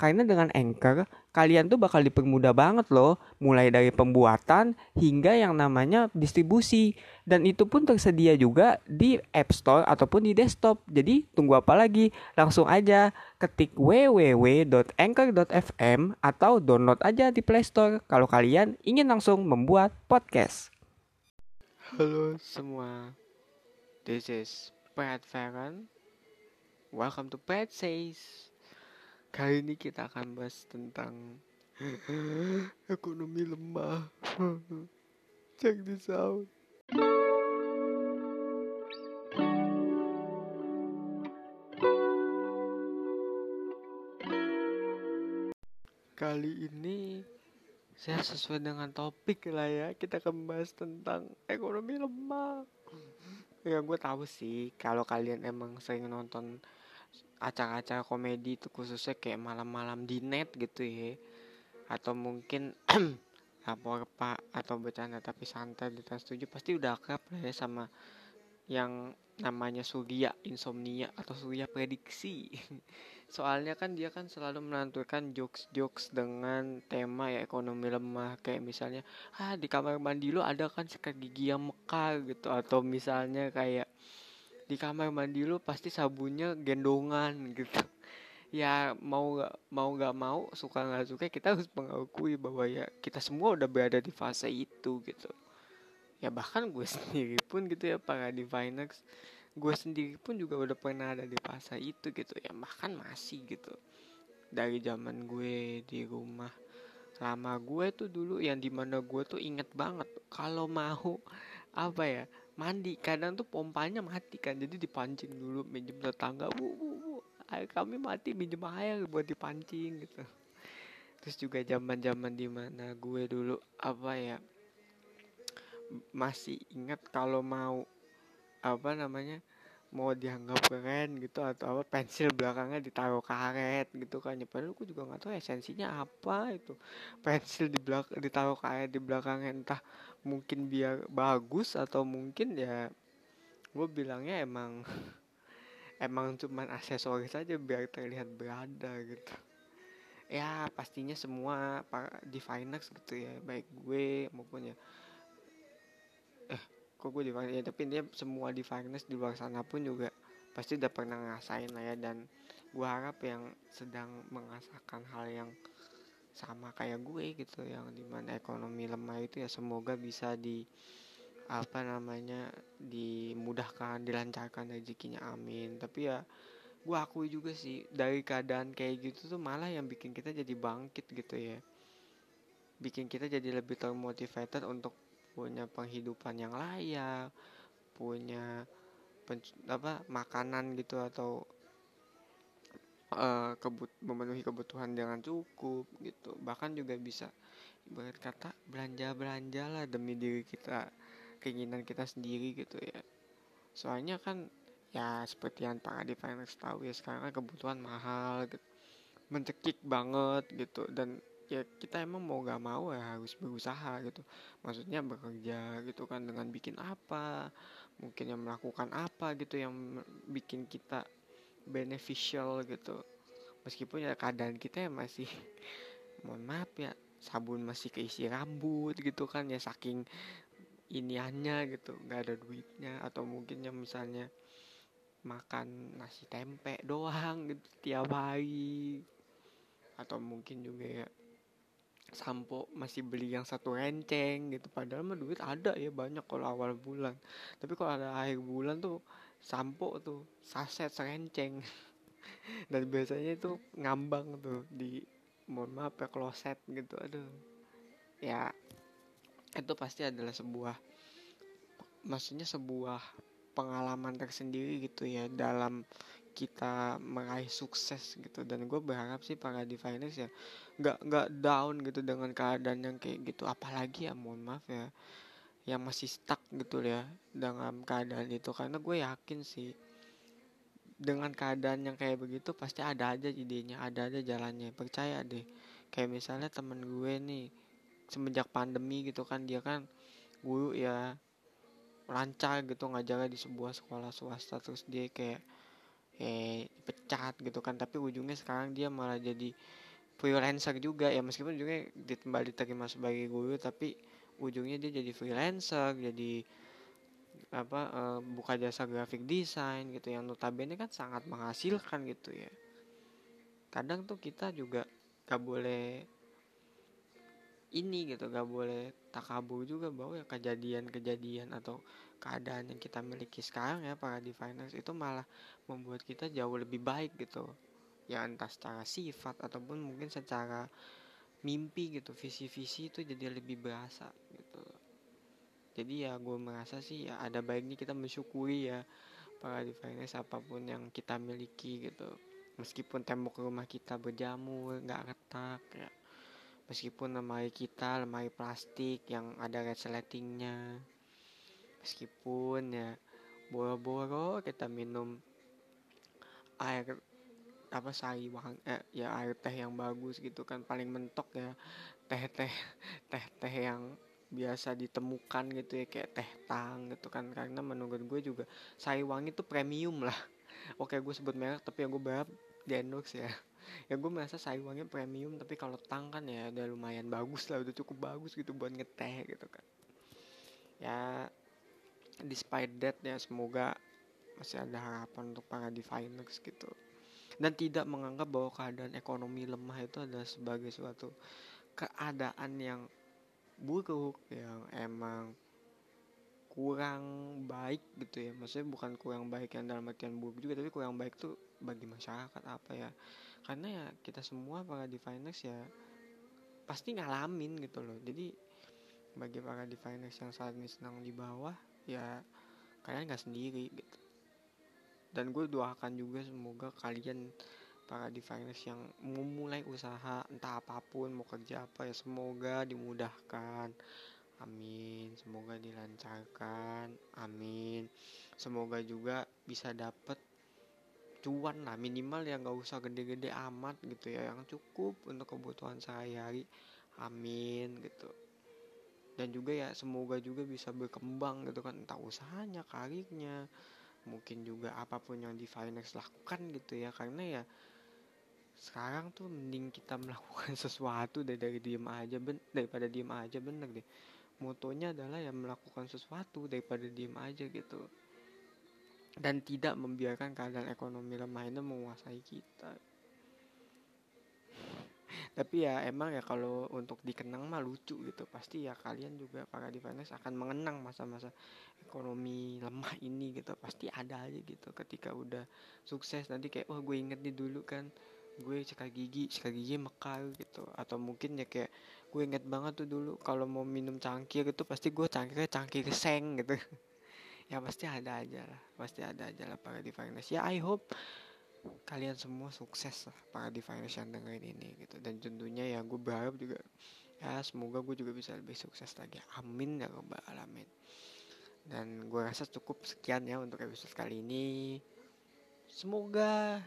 Karena dengan Anchor, kalian tuh bakal dipermudah banget loh, mulai dari pembuatan hingga yang namanya distribusi. Dan itu pun tersedia juga di App Store ataupun di desktop. Jadi tunggu apa lagi? Langsung aja ketik www.anchor.fm atau download aja di Play Store kalau kalian ingin langsung membuat podcast. Halo semua, this is Pat Farron. Welcome to Pat Says. Kali ini kita akan bahas tentang ekonomi lemah. Check this out. Kali ini saya sesuai dengan topik lah ya kita akan bahas tentang ekonomi lemah. Ya gue tahu sih kalau kalian emang sering nonton acara-acara komedi itu khususnya kayak malam-malam di net gitu ya. Atau mungkin lapor pak atau bercanda tapi santai di tas tujuh pasti udah akrab lah ya sama yang namanya Surya insomnia atau Surya prediksi. Soalnya kan dia kan selalu menantukan jokes-jokes dengan tema ya ekonomi lemah. Kayak misalnya ah di kamar mandi lo ada kan sikat gigi yang mekar gitu. Atau misalnya kayak di kamar mandi lu pasti sabunnya gendongan gitu. Ya mau nggak mau nggak mau suka nggak suka kita harus mengakui bahwa ya kita semua udah berada di fase itu gitu. Ya bahkan gue sendiri pun gitu ya para diviners gue sendiri pun juga udah pernah ada di fase itu gitu ya bahkan masih gitu. Dari zaman gue di rumah lama gue tuh dulu yang di mana gue tuh inget banget kalau mau apa ya mandi. Kadang tuh pompanya mati kan. Jadi dipancing dulu minjem tetangga bu bu bu air kami mati minjem air buat dipancing gitu. Terus juga zaman zaman di mana gue dulu apa ya masih ingat kalau mau apa namanya mau dianggap keren gitu atau apa pensil belakangnya ditaruh karet gitu kan. Ya padahal aku juga nggak tahu esensinya apa itu. Pensil di belak ditaruh karet di belakangnya entah mungkin biar bagus atau mungkin ya gue bilangnya emang emang cuman aksesoris saja biar terlihat berada gitu. Ya pastinya semua para diviners gitu ya baik gue maupun ya eh kok gue diviners ya tapi dia semua diviners di luar sana pun juga pasti udah pernah ngerasain lah ya dan gue harap yang sedang mengasakan hal yang sama kayak gue gitu yang di mana ekonomi lemah itu ya semoga bisa di apa namanya dimudahkan dilancarkan rezekinya amin. Tapi ya gue akui juga sih dari keadaan kayak gitu tuh malah yang bikin kita jadi bangkit gitu ya. Bikin kita jadi lebih termotivated untuk punya penghidupan yang layak punya apa makanan gitu atau uh, kebut memenuhi kebutuhan dengan cukup gitu. Bahkan juga bisa ibarat kata belanja belanja lah demi diri kita keinginan kita sendiri gitu ya. Soalnya kan ya seperti yang Pak Adi Finance tahu ya sekarang kan kebutuhan mahal gitu mencekik banget gitu. Dan ya kita emang mau gak mau ya harus berusaha gitu. Maksudnya bekerja gitu kan dengan bikin apa mungkin yang melakukan apa gitu yang bikin kita beneficial gitu. Meskipun ya keadaan kita ya masih mohon maaf ya sabun masih keisi rambut gitu kan ya saking iniannya gitu nggak ada duitnya. Atau mungkin yang misalnya makan nasi tempe doang gitu tiap hari. Atau mungkin juga ya sampo masih beli yang satu renceng gitu. Padahal mah duit ada ya banyak kalau awal bulan. Tapi kalau ada akhir bulan tuh sampo tuh saset serenceng. Dan biasanya itu ngambang tuh di mohon maaf ya kloset gitu aduh. Ya itu pasti adalah sebuah maksudnya sebuah pengalaman tersendiri gitu ya dalam kita meraih sukses gitu. Dan gue berharap sih para diviners ya nggak nggak down gitu dengan keadaan yang kayak gitu. Apalagi ya mohon maaf ya yang masih stuck gitu ya dengan keadaan itu. Karena gue yakin sih dengan keadaan yang kayak begitu pasti ada aja idenya ada aja jalannya. Percaya deh kayak misalnya temen gue nih semenjak pandemi gitu kan dia kan guru ya lancar gitu ngajarnya di sebuah sekolah swasta. Terus dia kayak eh pecat gitu kan. Tapi ujungnya sekarang dia malah jadi freelancer juga ya. Meskipun ujungnya kembali diterima sebagai guru tapi ujungnya dia jadi freelancer jadi apa uh, buka jasa graphic design gitu yang notabene kan sangat menghasilkan gitu ya. Kadang tuh kita juga gak boleh ini gitu gak boleh takabur juga bahwa ya kejadian-kejadian atau keadaan yang kita miliki sekarang ya para di finance itu malah membuat kita jauh lebih baik gitu. Ya entah secara sifat ataupun mungkin secara mimpi gitu visi-visi itu jadi lebih berasa gitu. Jadi ya gue merasa sih ya ada baiknya kita mensyukuri ya para di finance apa pun yang kita miliki gitu. Meskipun tembok rumah kita berjamur nggak retak ya meskipun lemari kita lemari plastik yang ada resletingnya meskipun ya boro-boro kita minum air apa sari wang eh, ya air teh yang bagus gitu kan paling mentok ya teh teh teh teh yang biasa ditemukan gitu ya kayak teh tang gitu kan. Karena menurut gue juga sari wangi itu premium lah. Oke gue sebut merek tapi yang gue berharap di ya ya gue merasa sayurannya premium tapi kalau tang kan ya udah lumayan bagus lah udah cukup bagus gitu buat ngeteh gitu kan. Ya despite that ya semoga masih ada harapan untuk para diviners gitu. Dan tidak menganggap bahwa keadaan ekonomi lemah itu adalah sebagai suatu keadaan yang buruk yang emang kurang baik gitu ya. Maksudnya bukan kurang baik yang dalam artian buruk juga tapi kurang baik tuh bagi masyarakat apa ya. Karena ya kita semua para diviners ya pasti ngalamin gitu loh. Jadi bagi para diviners yang saat ini senang di bawah ya kalian nggak sendiri gitu. Dan gue doakan juga semoga kalian para diviners yang memulai usaha entah apa pun mau kerja apa ya semoga dimudahkan amin. Semoga dilancarkan. Amin. Semoga juga bisa dapat cuan lah. Minimal ya nggak usah gede-gede amat gitu ya. Yang cukup untuk kebutuhan sehari-hari. Amin gitu. Dan juga ya semoga juga bisa berkembang gitu kan. Entah usahanya karirnya mungkin juga apa pun yang di finance lakukan gitu ya. Karena ya sekarang tuh mending kita melakukan sesuatu dari, dari diem aja ben, daripada diem aja bener deh motonya adalah ya melakukan sesuatu daripada diem aja gitu. Dan tidak membiarkan keadaan ekonomi lemah ini menguasai kita. Tapi ya emang ya kalau untuk dikenang mah lucu gitu. Pasti ya kalian juga para diviners akan mengenang masa-masa ekonomi lemah ini gitu. Pasti ada aja gitu. Ketika udah sukses nanti kayak oh gue inget nih dulu kan gue sikat gigi sikat gigi mekar gitu. Atau mungkin ya kayak gue inget banget tuh dulu kalau mau minum cangkir itu pasti gue cangkirnya cangkir seng gitu. Ya pasti ada aja lah pasti ada aja lah para diviners ya I hope kalian semua sukses lah para diviners yang dengerin ini gitu. Dan tentunya ya gue berharap juga ya semoga gue juga bisa lebih sukses lagi. Amin ya robbal alamin. Dan gue rasa cukup sekian ya untuk episode kali ini. Semoga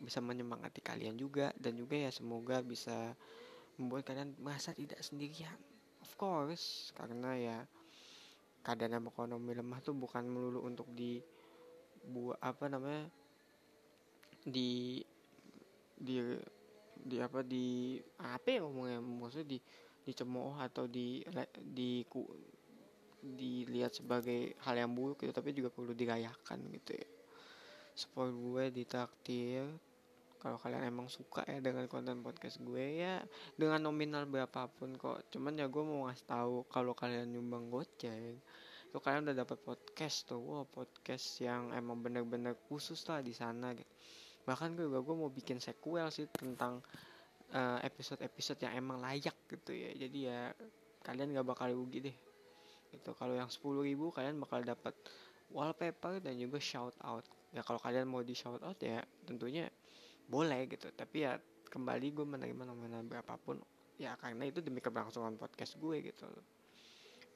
bisa menyemangati kalian juga dan juga ya semoga bisa membuat kalian merasa tidak sendirian. Of course karena ya keadaan ekonomi lemah tuh bukan melulu untuk di buat apa namanya di di di apa di apa ya ngomongnya maksudnya di dicemooh atau di di ku, dilihat sebagai hal yang buruk gitu tapi juga perlu dirayakan gitu ya. Support gue di takdir kalau kalian emang suka ya dengan konten podcast gue ya dengan nominal berapapun kok. Cuman ya gue mau ngasih tahu kalau kalian nyumbang goceng itu kalian udah dapat podcast tuh. Wow podcast yang emang bener-bener khusus lah di sana gitu. Bahkan gue juga gue mau bikin sequel sih tentang uh, episode-episode yang emang layak gitu ya. Jadi ya kalian gak bakal rugi deh. Itu kalau yang sepuluh ribu kalian bakal dapat wallpaper dan juga shout out. Ya kalau kalian mau di shout out ya tentunya boleh gitu. Tapi ya kembali gue menerima nominal berapapun. Ya karena itu demi keberlangsungan podcast gue gitu.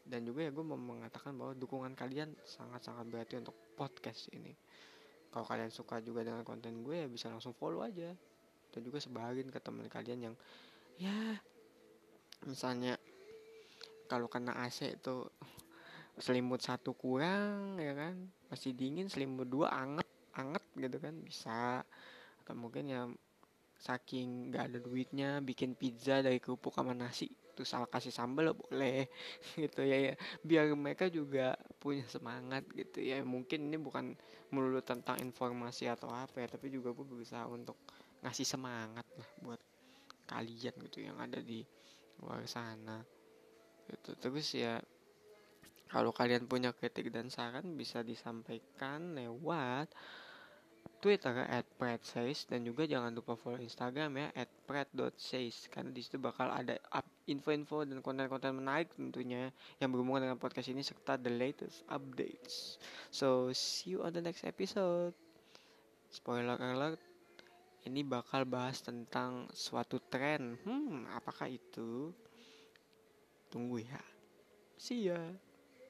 Dan juga ya gue mau mengatakan bahwa dukungan kalian sangat-sangat berarti untuk podcast ini. Kalau kalian suka juga dengan konten gue ya bisa langsung follow aja. Dan juga sebarin ke teman kalian yang ya misalnya kalau kena AC tuh selimut satu kurang ya kan? Masih dingin selimut dua anget anget gitu kan? Bisa atau mungkin ya saking nggak ada duitnya bikin pizza dari kerupuk sama nasi terus salah kasih sambal boleh gitu ya, ya. Biar mereka juga punya semangat gitu ya. Mungkin ini bukan melulu tentang informasi atau apa ya tapi juga gue berusaha untuk ngasih semangat lah buat kalian gitu yang ada di luar sana gitu. Terus ya kalau kalian punya kritik dan saran bisa disampaikan lewat Twitter at @predsays dan juga jangan lupa follow Instagram ya at @pred.says karena di situ bakal ada info-info dan konten-konten menarik tentunya yang berhubungan dengan podcast ini serta the latest updates. So see you on the next episode. Spoiler alert, ini bakal bahas tentang suatu tren. Hmm, apakah itu? Tunggu ya. See ya.